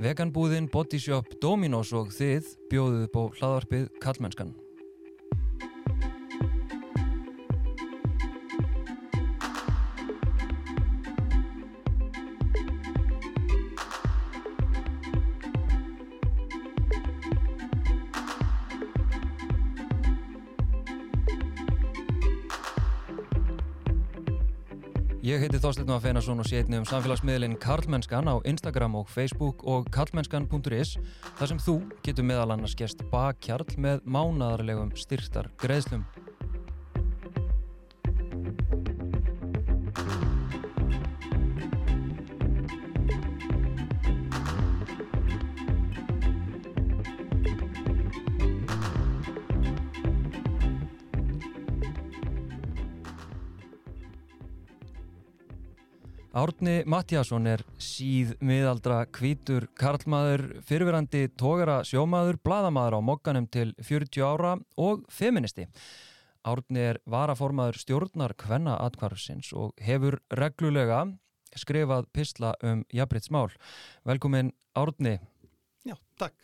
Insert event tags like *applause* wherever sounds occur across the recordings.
Veganbúðin, Bodyshop, Dominos og þið bjóðuð bó hlaðvarpið Kallmennskan. Heiti Þorstein Nóa Feinarsson og sé einnig um samfélagsmiðlinn Karlmennskan á Instagram og Facebook og karlmennskan.is þar sem þú getur meðal annars gest bakkjarl með mánadarlegum styrtar greiðslum. Árni Mattiasson er síð miðaldra kvítur karlmaður, fyrirverandi tógara sjómaður, bladamaður á mokkanum til 40 ára og feministi. Árni er varaformaður stjórnar kvenna atkvarfsins og hefur reglulega skrifað pisla um jafnbryttsmál. Velkomin Árni. Já, takk.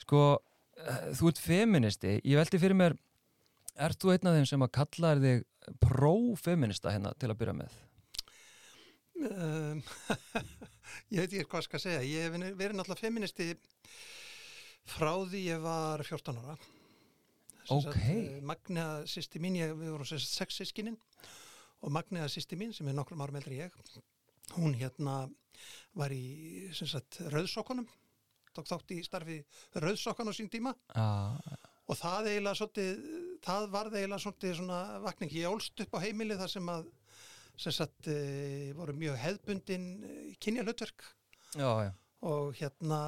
Sko, þú ert feministi. Ég veldi fyrir mér, ert þú einn af þeim sem að kalla þig prófeminista hérna til að byrja með? Um, *laughs* ég veit ekki hvað skal segja. Ég hef verið náttúrulega feministi frá því ég var 14 ára. Ok. Magniða sýsti mín, ég, við vorum sex sískininn og Magniða sýsti mín sem er nokkrum árum eldri ég, hún hérna var í sagt, rauðsokkunum, tók þátt í starfi rauðsokkan á sín tíma Ah, og það eiginlega svolítið, það var eiginlega svolítið svona vakning. Ég ólst upp á heimili þar sem að sem sagt e, voru mjög hefðbundin e, kynja hlutverk já, já. og hérna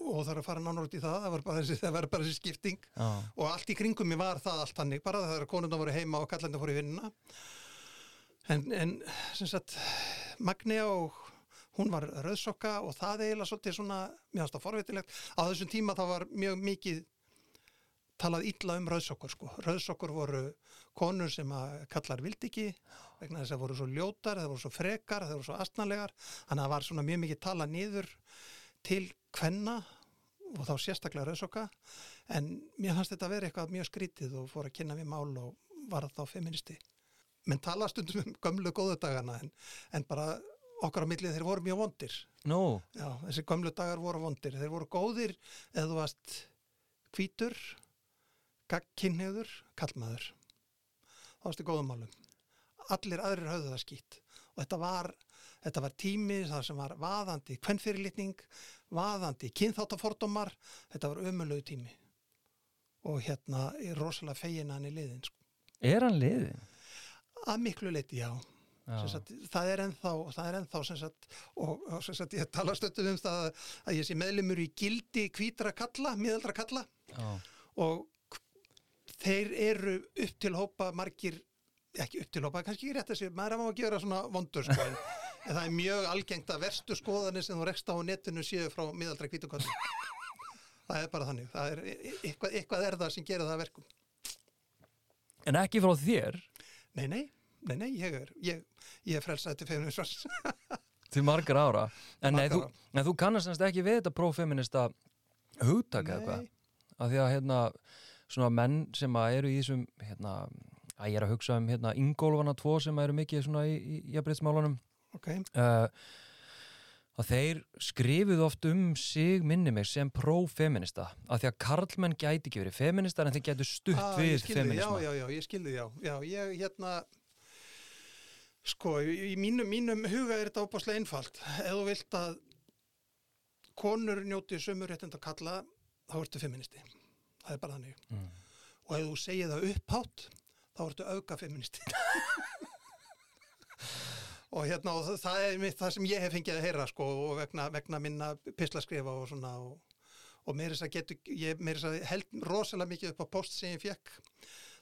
og það er að fara nánar út í það það var bara þessi, það var bara þessi skipting já. og allt í kringum mér var það allt hannig bara þegar konundar voru heima og kallarna fóru í vinnuna en, en sem sagt Magni og hún var rauðsokka og það eiginlega svolítið svona mjög aðstað forvitilegt á þessum tíma það var mjög mikið talað illa um rauðsokkur sko. Rauðsokkur voru konur sem að kallar vildi ekki vegna þess að voru svo ljótar, það voru svo frekar, það voru svo astnalegar. Þannig að það var svona mjög mikið talað niður til kvenna og þá sérstaklega rauðsokka. En mér fannst þetta að vera eitthvað mjög skrítið og fór að kynna mér mál og var þá feministi. Menn tala stundum um gömlu góðu dagana en, en bara okkar á millið þeir voru mjög vondir. Nú, Já, þessi gömlu dagar voru vondir. Þeir voru góðir eða þú varst hvítur, gagkinnheður, kallmaður. Það varst í góðum málum. Allir aðrir höfðu það skýtt og þetta var, þetta var tími þar sem var vaðandi kvennfyrirlitning, vaðandi kynþáttafordómar, þetta var ömulegu tími og hérna er rosalega fegin hann í liðin. Sko. er hann liðin? Að miklu já. Já. Sagt, það er ennþá, það er ennþá sagt, og, og sagt, ég tala stöttum um það að ég sé meðlumur í gildi kvítra kalla, miðaldra kalla Já. og þeir eru upp til hópa margir, ekki upp til hópa kannski rétt að segja, maður er að gera svona vondur sko, en, *laughs* en það er mjög algengt að verstu skoðanir sem þú rekst á netinu séu frá miðaldra kvítukalli það er bara þannig það er, e- eitthvað, eitthvað er það sem gerir það að verkum En ekki frá þér, nei, nei, nei, nei, ég er ég, ég er frelsaði til feminisvars *laughs* til margar ára. En, nei, Margar þú, ára. en þú kannast ekki við þetta prófeminista hugtaka Nei. eitthvað. Af því að hérna, svona menn sem að eru í þessum, hérna, að ég er að hugsa um hérna Ingólfana tvo sem eru mikið svona í, í jafnbreytsmálunum. ok, uh, að þeir skrifuð oft um sig minni mig sem prófeminista af því að karlmenn gæti ekki verið feministar en þeir gætu stutt Ah, við feminisma Já, já, já, ég skilði, já. Já, ég hérna, sko, í í mínum, mínum huga er þetta óbáslega einfalt. Ef þú vilt að konur njóti sömur réttind að kalla, þá ertu feministi. Það er bara þannig. Mm. Og ef þú segir það upphátt, þá ertu auka feministi. *laughs* og hérna, og það- er mitt það sem ég hef fengið að heyra, sko, og vegna, vegna minna pislaskrifa og svona, og og meira þess að getur, ég meira þess að held rosalega mikið upp á post sem ég fekk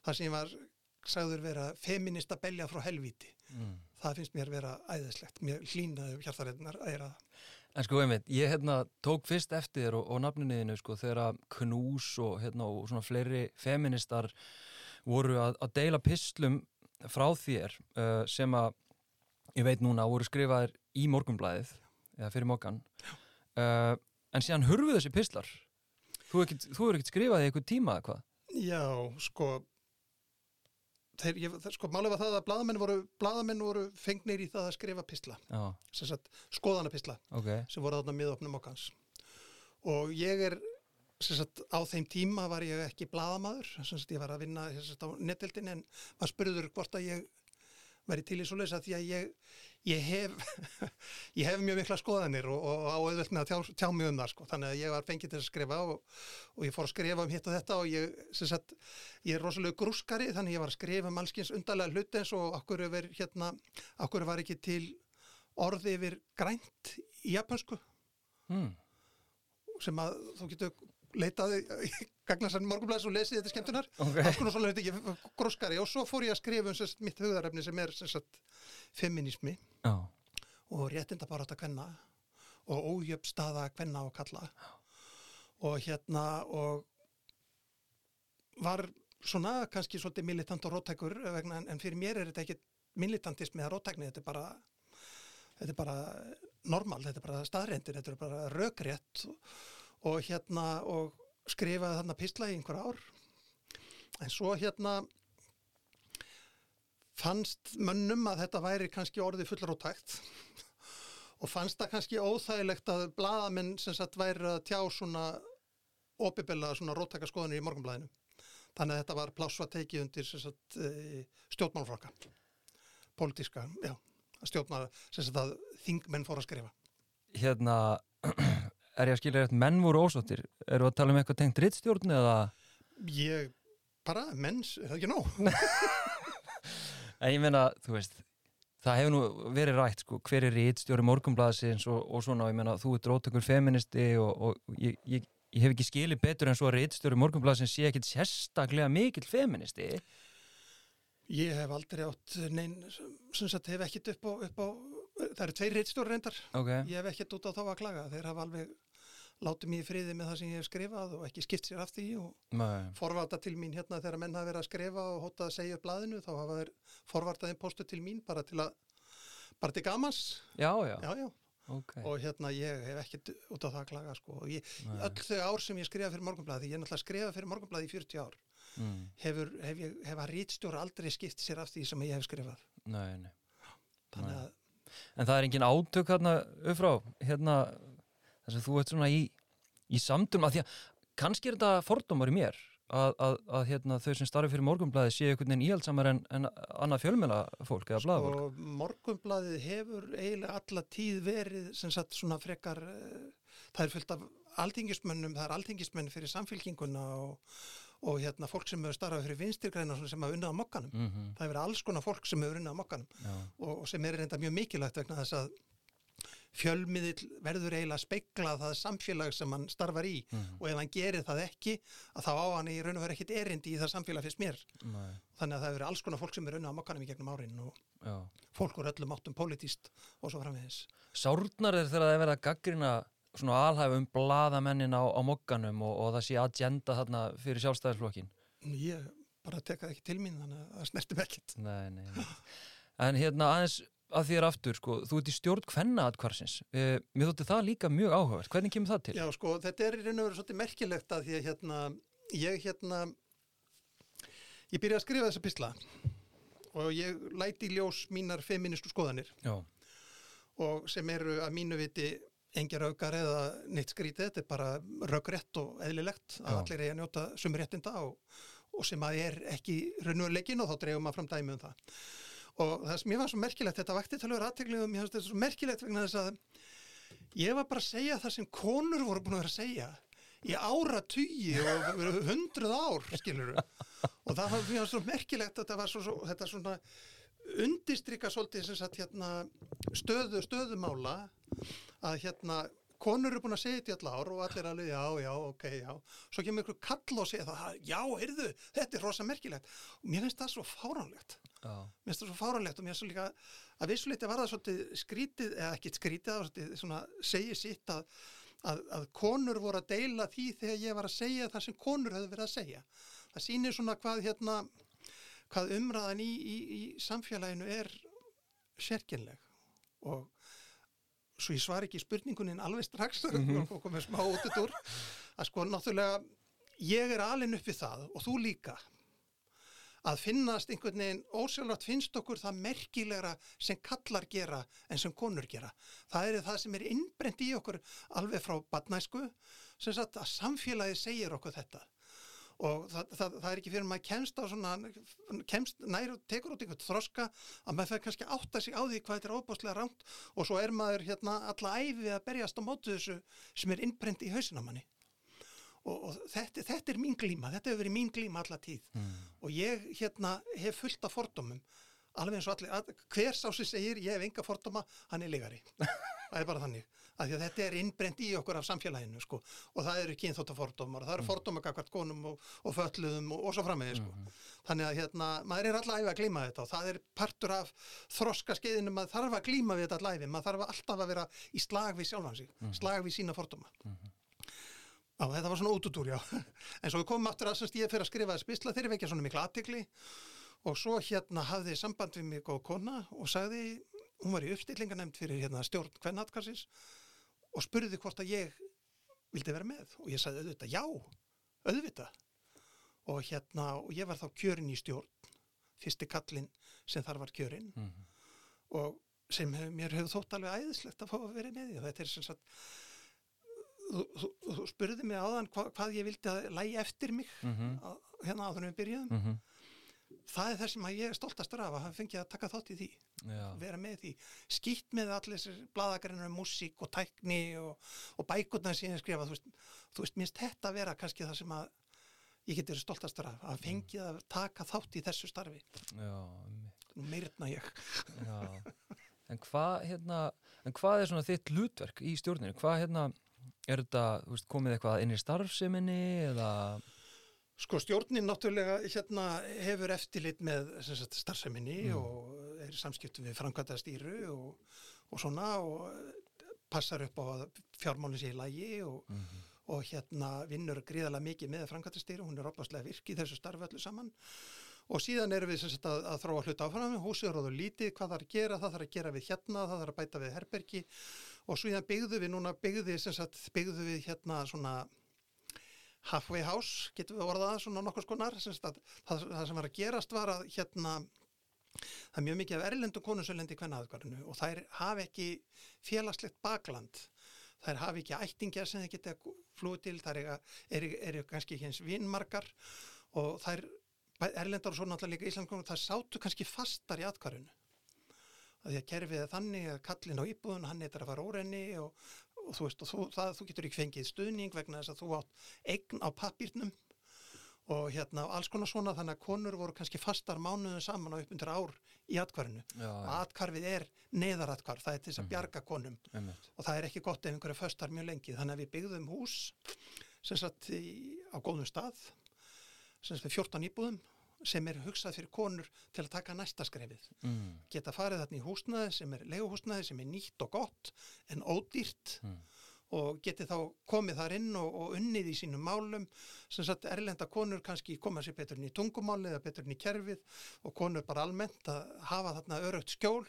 þar sem ég var sagður vera feminista belja frá helvíti Mm. það finnst mér vera æðislegt mér hlýnaði hjartarétnar að gera það En sko einmitt, ég hérna tók fyrst eftir og, og nafninniðinu sko þegar Knús og hérna og svona fleiri feministar voru að, að deila pislum frá þér uh, sem að ég veit núna voru skrifaðir í morgunblæðið eða fyrir mokkan uh, en síðan hurfu þessi pistlar. Þú hefur ekkert, þú hefur ekkert skrifað í eitthvað tíma eða hvað? Já, sko þeir, ég, það, sko, málið var það að blaðamenn voru, blaðamenn voru fengnir í það að skrifa pistla, sagt skoðanapistla ok, sem voru þarna miðopnum okkans og ég er sagt á þeim tíma var ég ekki sagt ég var að vinna sagt á netildin en maður spurður hvort að ég væri til í svoleiðis að því að ég, ég hef *laughs* ég hef mjög mikla skoðanir og, og á auðvelt með að tjá, tjá mjög um það sko. þannig að ég var fengið til að skrifa og, og ég fór að skrifa um hitt og þetta og ég, sagt, ég er rosalega grúskari þannig ég var að skrifa um allskins undarlega hluti eins og okkur, ver, hérna, okkur var ekki til orði yfir grænt í japansku hmm. sem að þú getur leitaði í gagnarsann morgunblæðis og lesið þetta skemmtunar. Ok, alls konar svona þetta ekki gróskari? Og svo fór ég að skrifa um sérst, mitt hugðarefni sem er sérst, feminismi já, og réttinda bara að kvenna og ójöfn staða kvenna og kalla og hérna og var svona kannski svolítið militant og róttækur vegna en, en fyrir mér er þetta ekki militantismi eða róttækni, þetta er bara þetta er bara normal, þetta er bara staðrendir, þetta er bara rökrétt. og, og hérna og skrifaði þarna pistla í einhver ár. En svo hérna fannst mönnum að þetta væri kannski orðið fullar og tækt. Og fannst það kannski óþægilegt að blaðamenn sem sagt væri að tjá svona opibilla svona róttækaskoðanir í morgunblæðinu þannig að þetta var plásva tekið undir sagt e, stjórnmálflokka pólitíska, já stjórnmál, sem þingmenn fór að skrifa. Hérna *clears throat* er ég að skilja rétt, menn voru ósóttir eru að tala um eitthvað tengt rittstjórn eða? Ég bara, menns, er það ekki nóg? *laughs* en ég meina, þú veist það hefur nú verið rætt, sko, hver er rittstjóri morgunblæðsins og, og svona ég meina, þú ert rótökur feministi og, og ég, ég, ég hef ekki skilið betur en svo að rittstjóri morgunblæðsins sé ekkit sérstaklega mikill feministi. Ég hef aldrei átt neinn, sem sagt, hef ekkit upp á, upp á það eru tveir reittstjóri reyndar. Ok, ég hef ekkert út á þá að klaga þeir hafa alveg látið mér í friði með það sem ég hef skrifað og ekki skipt sér af því og Nei. forvarta til mín hérna þegar menn hafa verið að skrifa og hótað að segja upp blaðinu þá hafa þeir forvartað einn postu til mín bara til að bara til gamans já, já, já, já. ok og hérna ég hef ekkert út á það að klaga sko. ég, öll þau ár sem ég skrifa fyrir morgunblæði því ég er náttúrulega skrifa fyrir morgunblæði í 40 ár mm. hefur, hef, ég, hef að rítstjóra aldrei skipt sér af því sem ég hef skrifað nei, nei. þannig að En það er engin átök hérna upp frá, hérna, þess að þú ert svona í, í samtum að því að kannski er þetta fordómar í mér að, að, að hérna, þau sem starfi fyrir morgunblæði séu einhvern veginn íhaldsamar en, en annað fjölmjöla fólk eða blaðfólk. og morgunbladið hefur eiginlega alla tíð verið sem sagt svona frekar uh, það er fullt af alþingismönnum það er alþingismenn fyrir samfélkinguna og, og hérna fólk sem hefur starfað fyrir vinstirgræna sem hefur unnað á mokkanum. Mm -hmm, það hefur alls konar fólk sem hefur unnað á mokkanum og, og sem er reynda mjög mikilvægt vegna þess að fjölmiðil verður eiginlega að speikla það samfélag sem hann starfar í mhm, og ef hann gerir það ekki að þá á hann í raun og verið ekkit erindi í það samfélag fyrst mér nei, þannig að það verið alls konar fólk sem er unnað á mokkanum í gegnum árin og já. fólk úr öllum áttum pólitíst og svo framvegis. Sárnar er þegar það er verið að gaggrina svona alhæf um blaðamennin á, á mokkanum og, og það sé agenda þarna fyrir sjálfstæðisflokkin. Ég bara teka það ekki til mín þannig að það ekkert. Nei, nei, nei. En hérna aðeins að þér aftur, sko, þú ert í stjórn hvenna atkvarsins. Uh, mér þótti það líka mjög áhugavert. Hvernig kemur það til? Já, sko, þetta er í raun og veru svolítið merkilegt að því að hérna, ég hérna, ég byrjaði að skrifa þessa písla og ég læti í ljós mínar feministu skoðanir Já, og sem eru að mínu viti engir aukar eða neitt skrítið, þetta er bara röggrétt og eðlilegt að Já. allir eigi að njóta sumur réttinda og, og sem að er ekki raunveruleikin og þá dreifum maður fram dæmi um það. Og það sem ég var svo merkilegt, þetta vakti talvegur aðteglum, ég finnst þetta svo merkilegt vegna þess að ég var bara að segja það sem konur voru búin að vera að segja í ára tugi og hundruð ár, skilur og það var mjög svo merkilegt að var svo, svo þetta svona undistrykka svolítið sem sagt hérna stöðu, stöðumála að hérna konur eru búin að segja þetta í alla ár og allir alveg já, já, ok, já. Svo kemur ykkur kall og segja það, já, heyrðu þetta er rosa merkilegt. Og mér finnst það svo fáránlegt mér finnst það svo fáránlegt og mér finnst það líka að vissuleiti var það svolítið skrítið eða ekkit skrítið, svona segið sitt að, að, að konur voru að deila því þegar ég var að segja það sem konur höfðu verið að segja. Það sýnir svona hvað hérna hvað umræðan í, í, í samfélaginu er sérkynleg og svo ég svar ekki spurningunin alveg strax *laughs* mm -hmm. og komið smá út úr að sko náttúrulega ég er alin upp við það og þú líka að finnast einhvern veginn ósjálfrátt finnst okkur það merkilegra sem kallar gera en sem konur gera. Það er það sem er innbrent í okkur alveg frá badnæsku sem sagt að samfélagi segir okkur þetta og það, það, það er ekki fyrir maður kemst á svona, kemst nær og tekur út einhvern þroska að maður fyrir kannski átta sig á því hvað þetta er óbáslega rámt og svo er maður hérna alla æfið að berjast á mótu þessu sem er innbrend í hausinamanni og, og þetta, þetta er mín glíma, þetta hefur verið mín glíma alla tíð mm. Og ég hérna hef fullt af fordómum alveg eins og allir, hver sá sem segir ég hef enga fordóma, hann er legari *laughs* það er bara þannig að, að þetta er innbrend í okkur af samfélaginu sko og það eru kynþóttafordómar, það eru mm. fordómakakvart konum og, og fölluðum og, og svo framvegið sko mm. þannig að hérna, maður er alltaf að glíma þetta og það er partur af þroska skeiðinu, maður þarf að glíma við þetta allæfi, maður þarf alltaf að vera í slag við sjálfan sig, mm. slag við sína fordóma -hmm. Já, þetta var svona útutúr, já. *laughs* En svo við komum aftur að ég fyrir að skrifa þessi spísla þeirri vekja svona miklu aðtikli og svo hérna hafði samband við mig góð kona og sagði, hún var í uppstillinganemnd fyrir hérna stjórn Kvennatkassis og spurði hvort að ég vildi vera með. Og ég sagði auðvitað, já, auðvitað. Og hérna, og ég var þá kjörin í stjórn, fyrsti kallin sem þar var kjörin mm -hmm. og sem mér hefur þótt alveg æðislegt að fá að vera með því. Þetta er sem sagt þú, þú, þú spurði mig áðan hva, hvað ég vildi að lægi eftir mig mm -hmm. að, hérna áður en við byrjuðum mm -hmm. það er það sem ég er stoltastur af að hafa fengið að taka þátt í því Já. vera með því, skýtt með allir þessir bladagreinar um músík og tækni og, og bækurnar sem ég skrifa þú veist, þú veist, minnst þetta vera kannski það sem að ég getur stoltastur af að fengið að taka þátt í þessu starfi meirna ég Já En hvað, hérna, en hvað er svona þitt lútverk í stjórninu? Hvað, hérna, Er þetta veist, komið eitthvað inn í starfseminni eða? Sko stjórnin náttúrulega hérna, hefur eftirlit með sagt, starfseminni mm. og er samskiptum við framkvæmda stýru og, og svona og passar upp á sé í lægi og, mm -hmm. og hérna vinnur gríðarlega mikið með framkvæmda stýru, hún er opastlega virk í þessu starfu öllu saman. Og síðan erum við sagt, að, að þróa hlut áfram, húsið róður lítið, hvað þarf að gera, það þarf að gera við hérna, það þarf að bæta við herbergi og svo hérna byggðu við núna, byggðu sagt, byggðu við hérna svona halfway house, getur við orðað svona nokkur skonar, það, það sem var að gerast var að hérna það er mjög mikið af sem lendir í kvennaðgarinu og þær hafi ekki félagslegt bakland. Þær hafi ekki ættingjar sem þeir geta flúið til, þær eru er, er, kannski eins vinnmarkar og þær erlendar og svo náttúrulega líka íslamskonum, það sátu kannski fastar í atkvarinu að því að kerfið er þannig að kallin á íbúðun hann er að fara órenni og, og þú veist og þú, það, þú getur ekki fengið stuðning vegna þess að þú átt eign á papírnum og hérna alls konar svona þannig að konur voru kannski fastar mánuðin saman á uppundur ár í atkvarinu Já, og atkvarfið er neðaratkvarf, það er til þess að mhm. bjarga konum. -hmm. og það er ekki gott ef einhverju föstar mjög lengi. Þannig að við byggðum hús sem satt í, á góðum stað sem satt við 14 íbúðum sem er hugsað fyrir konur til að taka næsta skrefið. Mm. Geta farið þarna í húsnaði sem er leguhúsnaði sem er nýtt og gott en ódýrt mm. og geti þá komið þar inn og, og unnið í sínum málum sem sagt erlenda konur kannski koma sér betur inn í tungumáli eða betur inn í kerfið og konur bara almennt að hafa þarna örögt skjól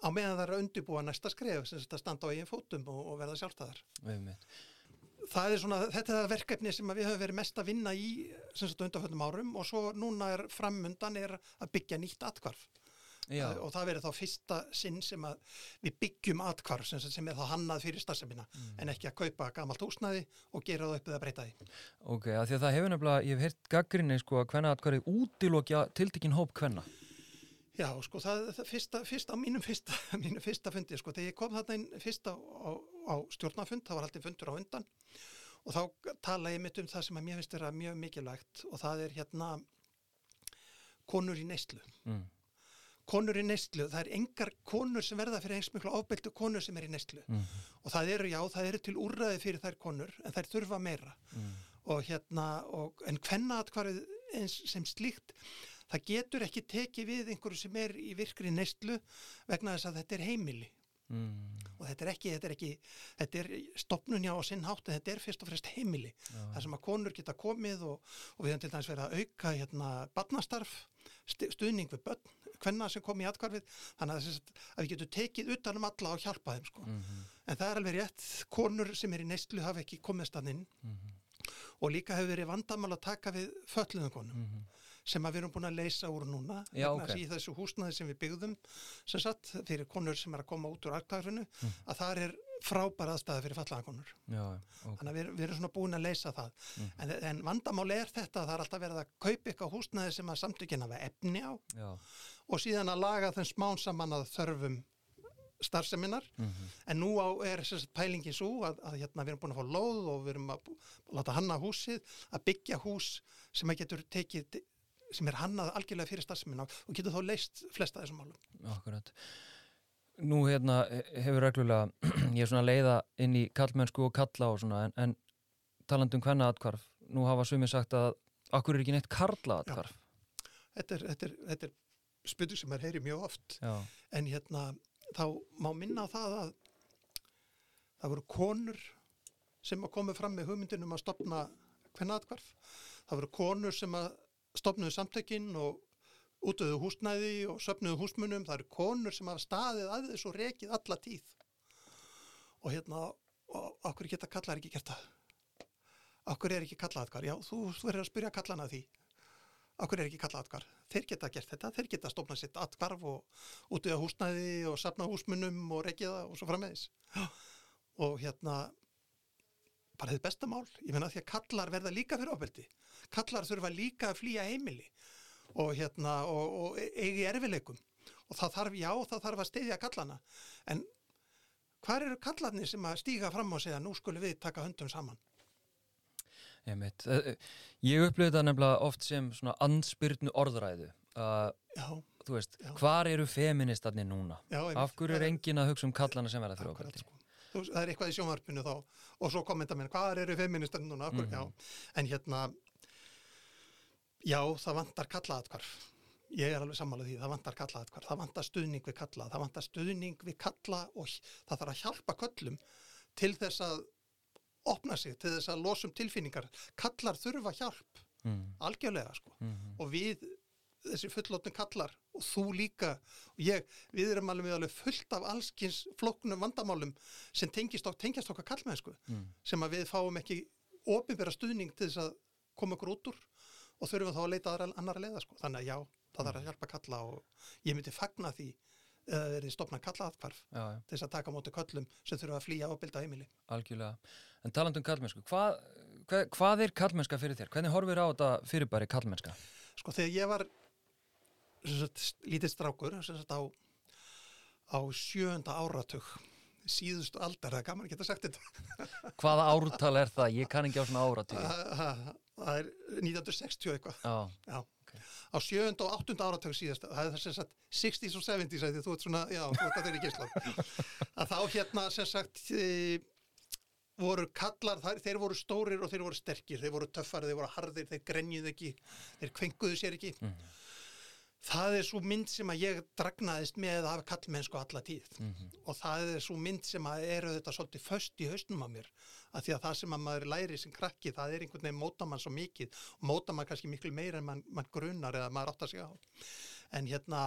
á meðan það er að undibúa næsta skref sem sagt að standa á eigin fótum og, og verða sjálfstæðar. Með það er svona, þetta er það verkefni sem við höfum verið mest að vinna í undanfjöldum árum og svo núna er framundan er að byggja nýtt atkvarf Já. og það verður þá fyrsta sinn sem við byggjum atkvarf sem, sem er þá hannað fyrir starfseminna mm. en ekki að kaupa gamalt húsnaði og gera það upp eða breyta því. Ok, að því að það hefur nefnilega, ég hef heyrt gaggrinni sko að hvenna atkvarfi útilokja tildekinn hóp hvenna. Já, sko, það, það fyrsta, fyrsta, á mínum fyrsta, *laughs* mínum fyrsta fundi, sko, þegar ég kom þarna inn fyrsta á, á stjórnafund, það var alltaf fundur á undan og þá tala ég mitt um það sem að mér finnst vera mjög mikilvægt og það er hérna konur í neistlu. Mm. Konur í neistlu, það er engar konur sem verða fyrir eins miklu ábeltu konur sem er í neistlu mm. og það eru, já, það eru til úrraði fyrir þær konur en þær þurfa meira mm. og hérna, og, en hvenna atkvarið eins sem slíkt það getur ekki tekið við einhverju sem er í virkri neistlu vegna þess að þetta er heimili mm. og þetta er ekki, þetta er ekki þetta er stopnunja á sinn hátt en þetta er fyrst og fremst heimili ja. þar sem að konur geta komið og, og við höfum til dæmis verið að auka hérna barnastarf stuðning við börn hvenna sem kom í atkvarfið þannig að, að við getum tekið utanum alla og hjálpa þeim sko. mm -hmm. en það er alveg rétt, konur sem er í neyslu hafa ekki komist að inn Mhm. og líka hefur verið vandamál að taka við fölluðum konum Mhm. Sem að við erum búin að leysa úr núna Já, vegna ok. þess að í þessu húsnaði sem við byggðum sem sagt fyrir konur sem er að koma út úr arktagrinu Mm. að það er frábæra aðstæða fyrir fallaða konur Já, ok. þannig að við, við erum svona búin að leysa það Mhm. en, en vandamál er þetta að það er alltaf verið að kaupa eitthvað húsnaði sem að samtökin hafa efni á Já. og síðan að laga þeim smán saman að þörfum starfseminnar Mhm. en nú á er pælingin svo að, að hérna, við erum búin að fá lóð og við erum að bú- láta hanna húsið að byggja hús sem að getur tekið sem er hannað algjörlega fyrir starfseminna og getur þá leist flesta þessum málum Akkurat. Nú hérna he- hefur reglulega, *clears throat* ég er svona að leiða inn í kallmennsku og kalla og svona en, en talandi um hvenna atkvarf, nú hafa sumið sagt að akkur er ekki neitt karla atkvarf. þetta er, þetta er, þetta er spurning sem er heyri mjög oft Já. en hérna þá má minna það að það voru konur sem að komu fram með hugmyndinum að stopna hvernadkvarf. Það voru konur sem að stopnuðu samtökin og útöðu húsnæði og söpnuðu húsmunum. Það eru konur sem hafa staðið að þessu rekið alla tíð. Og hérna, og okkur geta kallar ekki gert það. Okkur er ekki kallað atkvar. Já, þú, þú verður að spyrja kallana að því. Okkur er ekki kallað atkvar. Þeir geta gert þetta, þeir geta stopnað sitt atkvarf og útöða húsnæði og sapna húsmunum og rekið það og svo frammeðis. Og hérna, bara þið besta mál. Ég menna því að kallar verða líka fyrir ofbeldi. Kallar þurfa líka að flýja heimili og hérna, og, og eigi erfileikum. Og það þarf, já, það þarf að steyðja kallana. En hvar eru kallarnir sem að stíga fram og segja nú skulum við taka höndum saman? Einmitt. Eh, eh, Ég upplöði þetta nefnilega oft sem svona ansbyrnu orðræðu. Uh, Já, þú veist, Já. hvar eru feministarnir núna? já. Af hverju er enginn að hugsa um kallana sem verða fyrir okkur? sko. Það er eitthvað í sjónvarpinu þá og svo kommenta mér, hvað eru feministar núna Mhm. já, en hérna já, það vantar kallaatkvarf ég er alveg sammálað því, það vantar kallaatkvarf það vantar stuðning við kalla, það vantar stuðning við kalla og það þarf að hjálpa köllum til þess að opna sig, til þess að losum tilfinningar. Kallar þurfa hjálp Mm, algjörlega sko. Mm, og við þessi fullotnum kallar og þú líka og ég, við erum alveg með alveg fullt af allskins flóknum vandamálum sem tengist, ok, tengjast okkar kallmennsku mm. sem að við fáum ekki opinbera stuðning til þess að koma okkur út úr og þurfum þá að leita aðra, annara leiða sko. þannig að já, það þarf að hjálpa kalla og ég myndi fagna því eða verið stopna kalla aðkvarf Já, já. til þess að taka móti köllum sem þurfa að flýja og bilda heimili Algjörlega. En talandu um kallmennsku, hvað, hvað, hvað er kallmennska fyrir þér? Hvernig horfir á þetta fyrirbæri kallmennska? sko þegar ég var sagt, lítið strákur sagt, á, á sjöunda áratug síðustu aldar, það er gaman að geta sagt þetta Hvaða ártal er það? Ég kann ekki á svona áratíð. *laughs* það er 1960 eitthvað Já, já. á sjöunda og áttunda áratug síðast það er sem sagt 60s og 70s ætti, þú ert svona, já, þú ert að þeirri gíslan *laughs* að þá hérna sem sagt e, voru kallar, þær, þeir voru stórir og þeir voru sterkir, þeir voru töffar, þeir voru harðir, þeir grenjuð ekki, þeir kvenguðu sér ekki Mhm. Það er svo mynd sem að ég dragnaðist með af kallmennsku alla tíð. Mhm, og það er svo mynd sem að eru þetta svolítið föst í hausnum á mér að því að það sem að maður læri sem krakki það er einhvern veginn móta mann svo mikið. Móta mann kannski miklu meira en mann, mann grunar eða maður átt að segja á. En hérna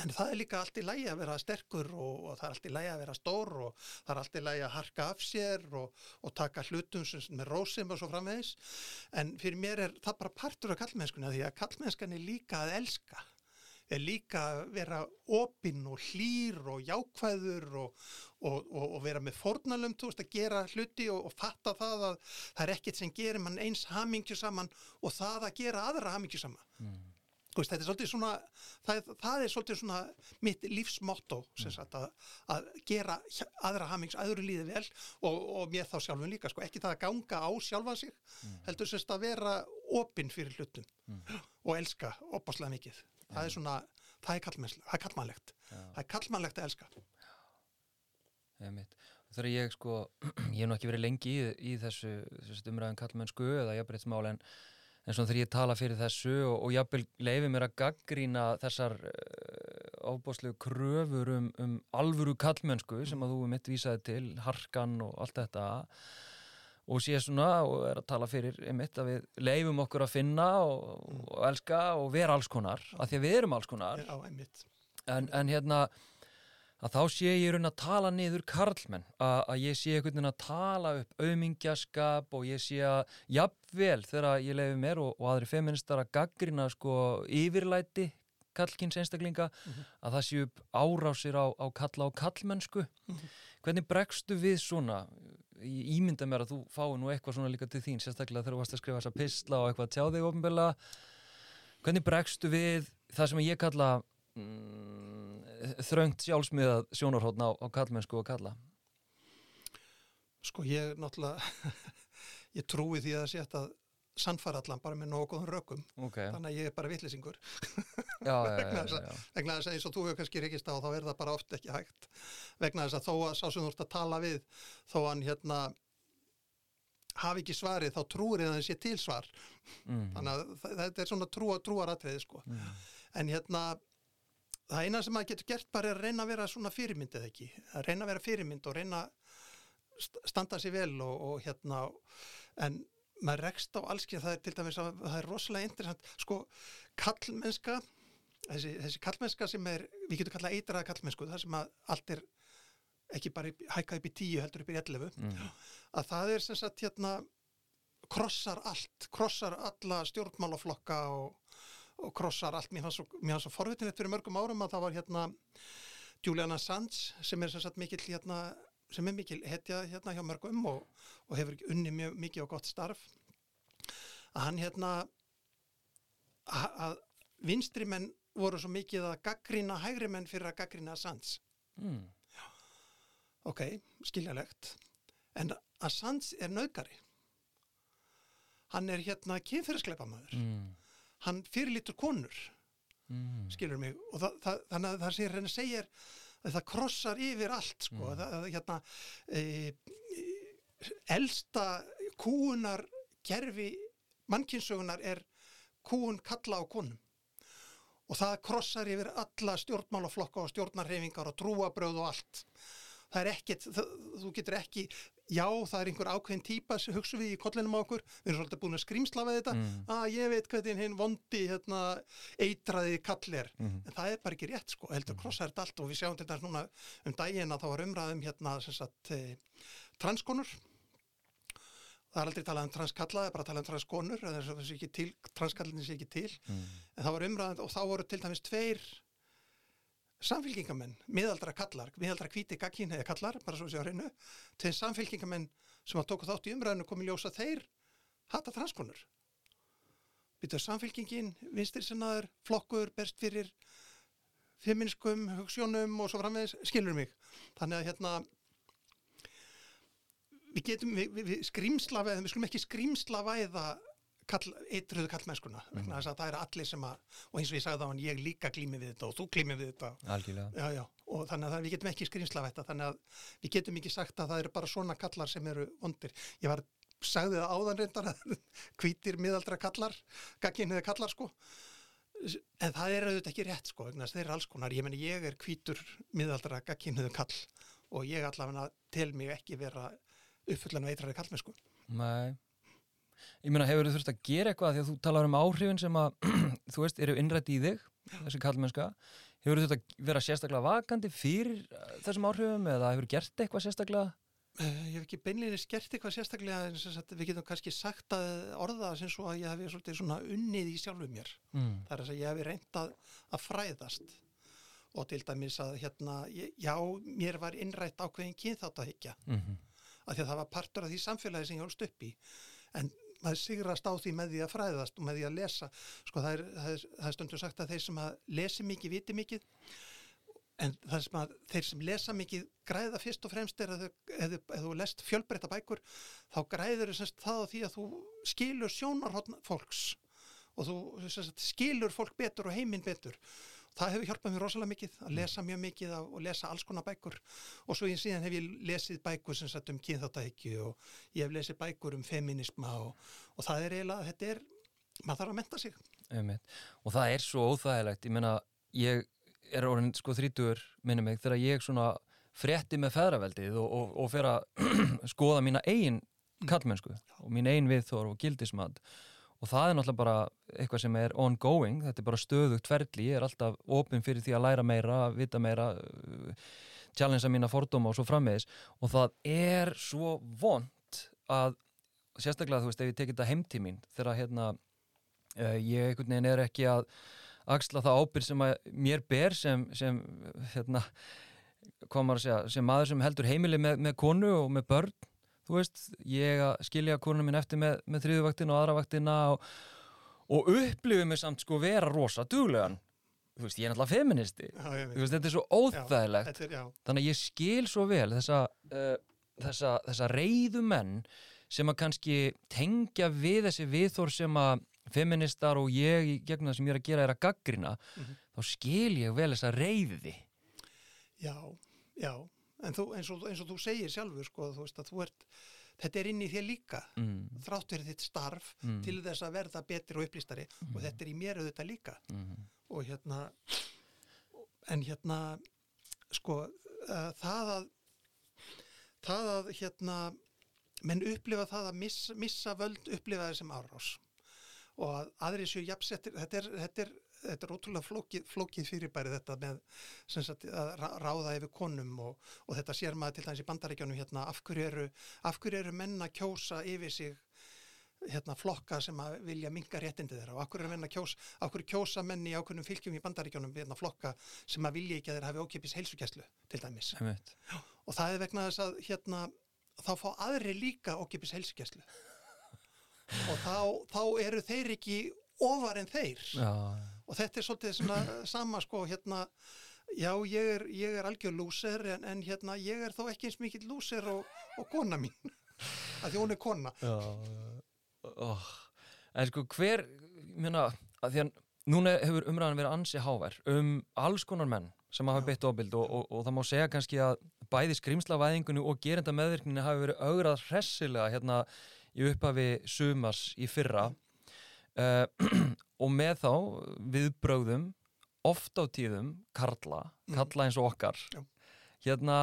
en það er líka allt í lægi að vera sterkur og, og það er allt í lægi að vera stór og það er allt í lægi að harka af sér og, og taka hlutum sem, með rósim og svo framvegis en fyrir mér er það bara partur af kallmennskuna því að kallmennskan er líka að elska er líka að vera opinn og hlýr og jákvæður og, og, vera með fórnalum þú veist að gera hluti og fatta það að það er ekkert sem gerir mann eins hamingju saman og það að gera aðra hamingju saman mm. Veist, þetta er svolítið svona, það, það er svolítið svona mitt lífsmotto sem sagt að, að gera aðra hamings, aðru líði vel og, og mér þá sjálfum líka, sko, ekki það að ganga á sjálfa sig, heldur semst að vera opinn fyrir hlutum og elska opaslega mikið. Það er svona, það er kallmennslega, það er kallmannlegt. Það er kallmannlegt að elska. Þegar ég sko, *clears throat* ég hef nú ekki verið lengi í, í þessu, þessu umræðum kallmennsku eða jafnbreytsmál en, en svona þegar ég tala fyrir þessu og, og jafnvel leifi mér að gaggrína þessar ábúslegu kröfur um, um alvöru kallmennsku sem að þú mitt vísaði til, harkan og allt þetta og sé svona og er að tala fyrir einmitt að við leifum okkur að finna og, og elska og vera alls konar, af því að við erum alls konar Já, einmitt. en, en hérna að þá sé ég raun að tala niður karlmenn, að, að ég sé einhvern veginn að tala upp aumingjaskap og ég sé að jafnvel þegar ég lefi mér og, og aðri feministar að gaggrina sko yfirlæti kallkins einstaklinga mm -hmm. að það séu árásir á, á kalla og kallmennsku. Mm -hmm. Hvernig bregstu við svona? Ég ímynda mér að þú fái nú eitthvað svona líka til þín, sérstaklega þegar þú varst að skrifa þessa pistla og eitthvað tjá þig ofinbella. Hvernig bregstu við það sem ég kalla mm, þröngt sjálfsmiðað sjónarhóttna á, á kallmennsku og kalla? Sko ég náttúrulega, *laughs* ég trúi því að það sé að sannfara allan bara með nóguðum rökum okay. þannig að ég er bara vittlisingur *laughs* vegna þess að eins og þú hefur kannski rekist á þá er það bara oft ekki hægt vegna þess að þó að sá sem þú ert að tala við þó hann hérna hafi ekki svarið þá trúir það að það sé til svar mm. þannig að þetta er svona trúa, trúaratriði sko mm. en hérna það eina sem maður getur gert bara er að reyna að vera svona fyrirmyndið ekki að reyna að vera fyrirmynd og reyna standa sér vel og, og hérna en maður rekst á allskið, það er til dæmis að það er rosalega interessant, sko kallmennska, þessi, þessi kallmennska sem er, við getum kallað eitraða kallmennsku, það sem að allt er ekki bara hækkað upp í tíu heldur upp í ellefu, mm. að það er sem sagt hérna krossar allt, krossar alla stjórnmálaflokka og, og krossar allt, mér svo, svo forvitinett fyrir mörgum árum að það var hérna Julian Assange sem er sem sagt mikill hérna sem er mikil hetja hérna hjá mörgum og, og hefur unni mjög mikið og gott starf. Að hann hérna að vinstri menn voru svo mikið að gaggrína hægri menn fyrir að gaggrína Assange. Mm. ok, skiljalegt en Assange er nöðgari hann er hérna kynferðskleipamöður mm. Hann fyrirlítur konur. Mm. skilur mig? Og það, það, þannig að það sem hann segir það krossar yfir allt sko, mm. það, hérna e, elsta kúunar gerfi mannkynsögunar er kúun kalla á konum. Og það krossar yfir alla stjórnmálaflokka og stjórnarhefingar og trúabröð og allt. Það er ekkert, þú getur ekki já, það er einhver ákveðin típa sem hugsa við í kollinum á okkur, við erum svolítið búin að skrýmsla við þetta, mm. að ah, ég veit hvernig hinn vondi, hérna, eitraði kallir, mm. en það er bara ekki rétt sko, heldur mm. krossa er þetta allt og við sjáum til þess núna um daginn að þá var umræðum hérna, sagt, eh, transkonur það er aldrei talað um transkalla, það er bara talað um transkonur þess að þessi ekki til, transkallin sé ekki til mm. en það var umræðum og þá voru til dæmis tveir samfélkingamenn, miðaldra kallar, miðaldra kvíti gaggín eða kallar, bara svo að segja hreinu, til samfélkingamenn sem að tóku þátt í umræðinu komið ljósa þeir hata transkonur. Býtuð samfélkingin, vinstir sinnaður, flokkur, berst fyrir feminskum, hugssjónum og svo framvegis, skilur mig. Þannig að hérna, við getum, við, við, skrýmsla, við skulum ekki skrýmsla væða kall, eitruðu kallmennskuna mm. að það er allir sem að og eins og ég sagði þá hann ég líka glými við þetta og þú glými við þetta. Já, já, og þannig að við getum ekki skrýnslavætta þannig að við getum ekki sagt að það eru bara svona kallar sem eru vondir. Ég var, sagði það áðan reyndar að *laughs* hvítir miðaldra kallar gagginniði kallar sko. En það er auðvitað ekki rétt sko þeir eru alls konar, ég menn ég er hvítur miðaldra gagginniði kall og ég allavega tel mig ekki vera uppfullan veitrari kallmennsku Nei Ég meina, hefur þú þurft að gera eitthvað því að þú talar um áhrifin sem að, *clears throat* þú veist, eru innrætt í þig, þessi kallmennska. Hefur þú þurft að vera sérstaklega vakandi fyrir uh, þessum áhrifum eða hefur þú gert eitthvað sérstaklega? Uh, ég hef ekki beinleginni gert eitthvað sérstaklega en sagt, við getum kannski sagt að orða sem svo að ég hef svolítið svona unnið í sjálfu mér. Mm. Það er að ég hef reyndað að fræðast og til dæmis að hérna, já, mér var innrætt ákveðin kynþátt að higgja. Mm -hmm. Af því að það var partur af því samfélagi sem ég holst upp í. En maður sigrast á því með því að fræðast og með því að lesa. Sko það er, það er, það er stundur sagt að þeir sem að lesi mikið viti mikið en það sem að þeir sem lesa mikið græða fyrst og fremst er að ef þú lest fjölbreytta bækur þá græður það á því að þú skilur sjónarhóttn fólks og þú sagt, skilur fólk betur og heiminn betur það hefur hjálpað mér rosalega mikið að lesa mjög mikið og lesa alls konar bækur. Og svo í síðan hef ég lesið bækur sem sagt um kynþáttækju og ég hef lesið bækur um feminisma og, og það er eiginlega, þetta er maður þarf að menta sig. Einmitt. og það er svo óþægilegt, ég menna ég er orðin sko þrítur minni mig þegar ég svona frétti með feðraveldið og, og, og fer að *clears throat* skoða mína eigin kallmennsku og mín eigin viðþór og gildismad og það er náttúrulega bara eitthvað sem er ongoing, þetta er bara stöðugt ferli, ég er alltaf ofinn fyrir því að læra meira, vita meira challengea mína fordóma og svo frammeðis og það er svo vond að sérstaklega þú veist ef ég tekið þetta heimtímin þegar hérna uh, ég einhvern veginn er ekki að axla það ábyrg sem að mér ber sem, sem hérna maður að segja, sem maður sem heldur heimili með, með konu og með börn þú veist, ég að skilja konunum minn eftir með, með þriðuvaktina og aðravaktina og, og upplifið mig samt sko vera rosa duglegan. Þú veist, ég er náttúrulega feministi. Já, þú veist, þetta er svo Já, óþægilegt. þetta er, já, þannig að ég skil svo vel þessa, uh, þessa, þessa reyðu menn sem að kannski tengja við þessi viðþór sem að feministar og ég í gegnum það sem ég er að gera er að gaggrina Mhm. þá skil ég vel þessa reyði já, já. En þú, eins, og, eins og þú segir sjálfur, sko, þú veist að þú ert, þetta er inn í þér líka, mm, þrátt fyrir þitt starf mm, til þess að verða betri og upplýstari. Og þetta er í mér auðvitað líka. mm, og hérna en hérna sko uh, það að það að hérna menn upplifa það að missa, missa völd upplifa það sem árás. Og að aðri séu jafnsettir þetta er, þetta er, þetta er ótrúlega flókið, flókið fyrirbæri þetta með sagt, að ráða yfir konum og, og þetta sér maður til dæmis í bandaríkjónum hérna, af hverju eru, af hverju eru menn að kjósa yfir sig hérna, flokka sem að vilja minga réttindi þeirra? Og akkur er menn að kjósa, akkur kjósa menni í ákveðnum fylgjum í bandaríkjónum hérna, flokka sem að vilja ekki að þeir hafi ókipis heilsugæslu til dæmis? Og það er vegna þess að hérna, þá fá aðri líka ókipis heilsugæslu. *laughs* Og þá, þá eru þeir ekki ofar en þeir. Já, og þetta er svolítið svona sama sko hérna já ég er, ég er algjör lúser en, en hérna ég er þó ekki eins mikill lúser og, og kona mín. Að því hún er kona. Já, oh. en sko hver mjöna, að því að núna hefur umræðan verið ansi hávær um alls konar menn sem hafa beitt opild og, og, og það má segja kannski að bæði skrimslavæðingunni og gerenda meðvirkninni hafi verið augrað hressilega hérna í upphafi sumars í fyrra. *clears throat* Uh, og með þá viðbrögðum oft á tíðum karla, Mm. karla eins og okkar. Já. hérna,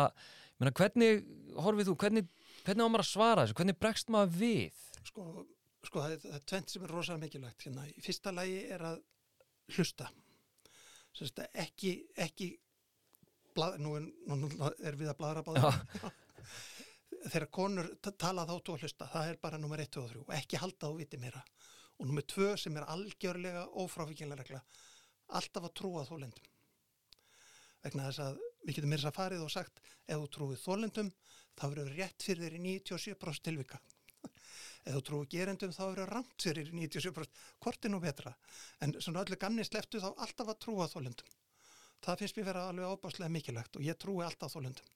meina, hvernig horfið þú, hvernig, hvernig á maður að svara þessu, hvernig bregst maður við? Sko, sko það er, það er tvent sem er rosalega mikilvægt hérna. í fyrsta lagi er að hlusta. Sérst, ekki, ekki blað, nú, er, nú er við að bladra báða *laughs* þegar konur ta- tala þá þú að hlusta það er bara nummer 1, 2 og 3 og ekki halda þú viti meira og nummer 2 sem er algjörlega ófráfíkjanlega regla alltaf að trúa þólendum vegna þess að við getum meira þess að farið og sagt ef þú trúið þólendum þá verður rétt fyrir í 97% tilvika. *laughs* Ef þú trúið gerendum þá verður rámt fyrir þér í 97% hvort er nú betra? En svona öllu gamni sleftu þá alltaf að trúa þólendum það finnst mér vera alveg ábáslega mikilvægt og ég trúi alltaf þólendum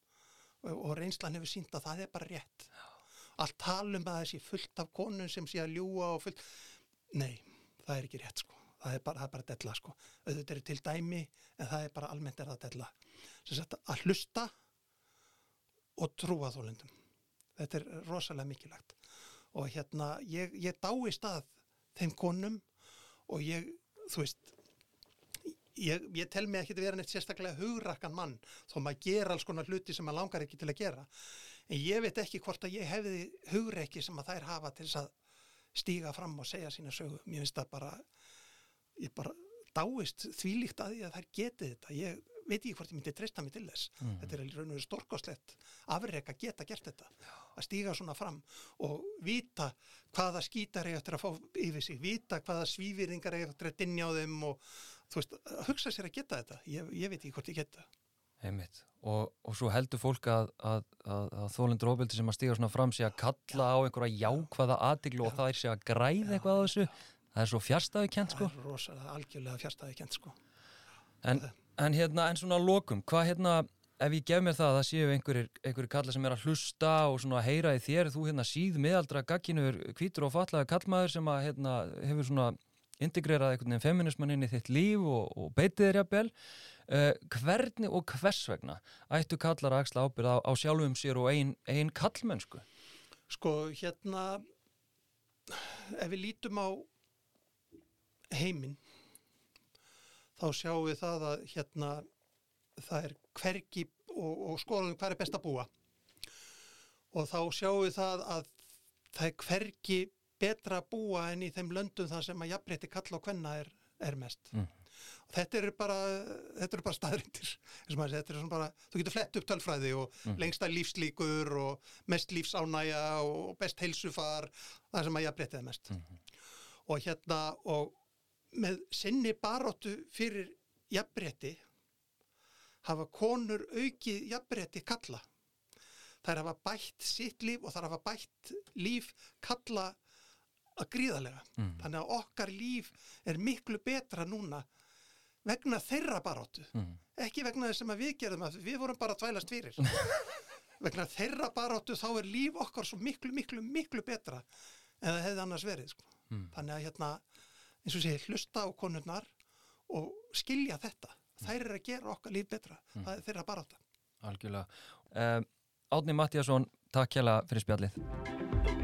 og, og reynslan hefur sínt að það er bara rétt. Allt talum að þessi fullt af konun sem sé að ljúa og fullt nei, það er ekki rétt sko. Það er bara, það er bara della sko. Auðvitað er til dæmi en það er bara almennt er það della. Sagt að hlusta og trúa þólendum þetta er rosalega mikilvægt. Og hérna ég, ég dáist að þeim konum og ég, þú veist ég, ég tel mig ekki að vera neitt sérstaklega hugrakkan mann þó maður gera alls konar hluti sem maður langar ekki til að gera. En ég veit ekki hvort að ég hefði hugreiki sem að þær hafa til þess að stíga fram og segja sína sögu. Mér finnst það bara ég bara dáist þvílíkt að því að þær geti þetta. Ég veit ekki hvort ég myndi treysta mig til þess. Mm. þetta er raun og veru stórkoslegt afrek að geta gert þetta að stíga svona fram og vita hvaða skítar eiga eftir að fá yfir sig vita hvaða svífyrðingar eiga eftir að dinja á þeim og þú veist, hugsa sér að geta þetta. Ég, ég veit ekki hvort ég geta Einmitt. Og, og svo heldur fólk að, að, að, að þólendur ofbeldi sem að stíga svona fram sé að kalla á einhverja jákvæða aðtiglu og Já. það er sé að græða eitthvað á þessu. Það er svo fjärstaði kent sko. það er rosalega algjörlega fjárstæði kent sko. En, en hérna, en svona lokum hvað hérna, ef ég gef mér það að það séu einhverjir, einhverjir kalla sem er að hlusta og svona heyra í þér, þú hérna síð miðaldra gagginur, hvítur og fallaði kallmaður sem að hérna hefur svona integrerað einhvern veginn feminisman inn í þitt líf og, og beitið þér jafnvel uh, hvernig og hvers vegna ættu kallar að axla ábyrð á, á sjálfum sér og ein, ein kallmennsku Sko, hérna, ef við lítum á heiminn, þá sjáum við það að hérna, það er hvergi og, og skoðum hvað er best að búa. Og þá sjáum við það að það er hvergi betra að búa en í þeim löndum þar sem að jafnrétti kalla og kvenna er, er mest. Mm. Þetta eru bara, þetta eru bara staðrindir þetta er svona bara, þú getur flett upp tölfræði og mm. lengsta lífslíkur og mest lífsánæja og best heilsufar, það sem að ég breytiði mest mm -hmm. og hérna og með sinni baróttu fyrir jafnbreytti hafa konur aukið jafnbreytti kalla þær hafa bætt sitt líf og þær hafa bætt líf kalla að gríðarlega. Mm. Þannig að okkar líf er miklu betra núna vegna þeirra baróttu. Mm. Ekki vegna þess að við gerðum að við vorum bara tvælast fyrir. *laughs* vegna þeirra baróttu þá er líf okkar svo miklu, miklu, miklu betra en það hefði annars verið. Sko. Mm. Þannig að hérna, eins og sé, hlusta á konurnar og skilja þetta. Þær eru að gera okkar líf betra. Mm. Það er þeirra baróttu. Algjörlega. Um, Átni Mattíasson, takk hjá fyrir spjallið.